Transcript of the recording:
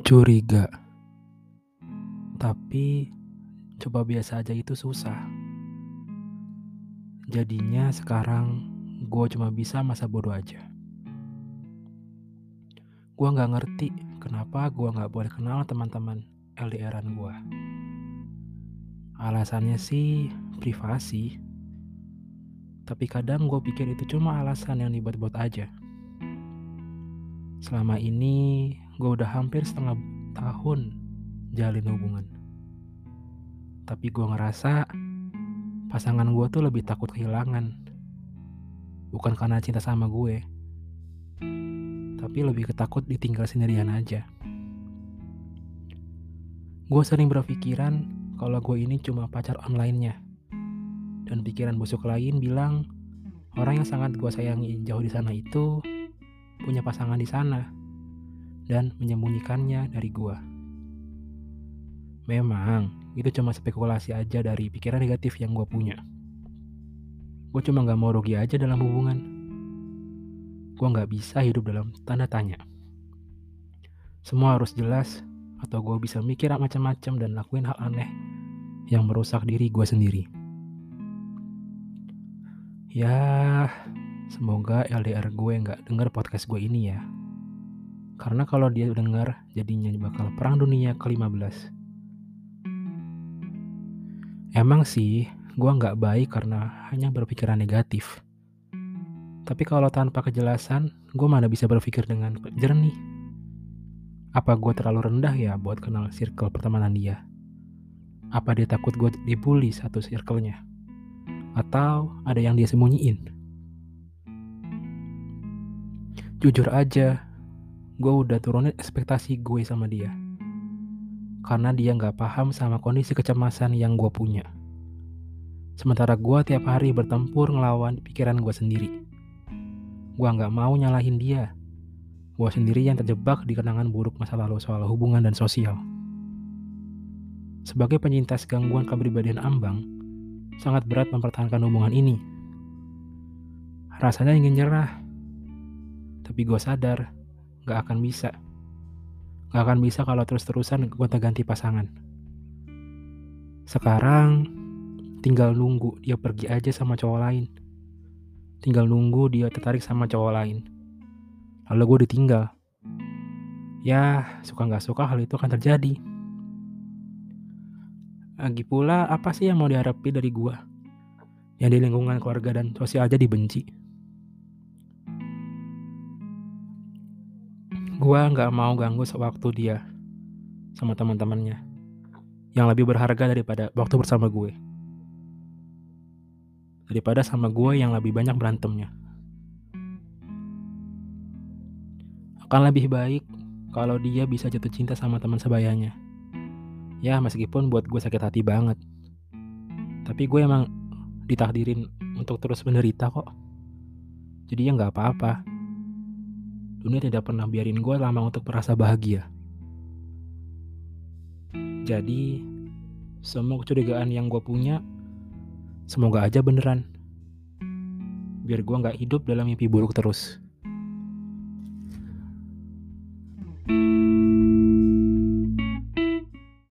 Curiga. Tapi coba biasa aja itu susah. Jadinya sekarang gue cuma bisa masa bodoh aja. Gue nggak ngerti kenapa gue nggak boleh kenal teman-teman LDRan gue. Alasannya sih privasi. Tapi kadang gue pikir itu cuma alasan yang dibuat-buat aja. Selama ini gue udah hampir setengah tahun jalin hubungan. Tapi gue ngerasa pasangan gue tuh lebih takut kehilangan. Bukan karena cinta sama gue. Tapi lebih ketakut ditinggal sendirian aja. Gue sering berpikiran kalau gue ini cuma pacar online-nya. Dan pikiran busuk lain bilang orang yang sangat gue sayangi jauh di sana itu punya pasangan di sana dan menyembunyikannya dari gua. Memang, itu cuma spekulasi aja dari pikiran negatif yang gue punya. Gue cuma gak mau rugi aja dalam hubungan. Gue gak bisa hidup dalam tanda tanya. Semua harus jelas, atau gue bisa mikir macam-macam dan lakuin hal aneh yang merusak diri gue sendiri. Ya, Semoga LDR gue nggak denger podcast gue ini ya. Karena kalau dia denger, jadinya bakal perang dunia ke-15. Emang sih, gue nggak baik karena hanya berpikiran negatif. Tapi kalau tanpa kejelasan, gue mana bisa berpikir dengan jernih. Apa gue terlalu rendah ya buat kenal circle pertemanan dia? Apa dia takut gue dibully satu circle-nya? Atau ada yang dia sembunyiin? Jujur aja, gue udah turunin ekspektasi gue sama dia. Karena dia gak paham sama kondisi kecemasan yang gue punya. Sementara gue tiap hari bertempur ngelawan pikiran gue sendiri. Gue gak mau nyalahin dia. Gue sendiri yang terjebak di kenangan buruk masa lalu soal hubungan dan sosial. Sebagai penyintas gangguan kepribadian ambang, sangat berat mempertahankan hubungan ini. Rasanya ingin nyerah, tapi gue sadar, gak akan bisa. Gak akan bisa kalau terus-terusan gue ganti pasangan. Sekarang, tinggal nunggu dia pergi aja sama cowok lain. Tinggal nunggu dia tertarik sama cowok lain. Lalu gue ditinggal. Ya, suka gak suka hal itu akan terjadi. Lagi pula, apa sih yang mau diharapin dari gue? Yang di lingkungan keluarga dan sosial aja dibenci. Gua nggak mau ganggu sewaktu dia sama teman-temannya yang lebih berharga daripada waktu bersama gue. Daripada sama gue yang lebih banyak berantemnya. Akan lebih baik kalau dia bisa jatuh cinta sama teman sebayanya. Ya meskipun buat gue sakit hati banget. Tapi gue emang ditakdirin untuk terus menderita kok. Jadi ya nggak apa-apa dunia tidak pernah biarin gue lama untuk merasa bahagia. Jadi, semua kecurigaan yang gue punya, semoga aja beneran. Biar gue gak hidup dalam mimpi buruk terus.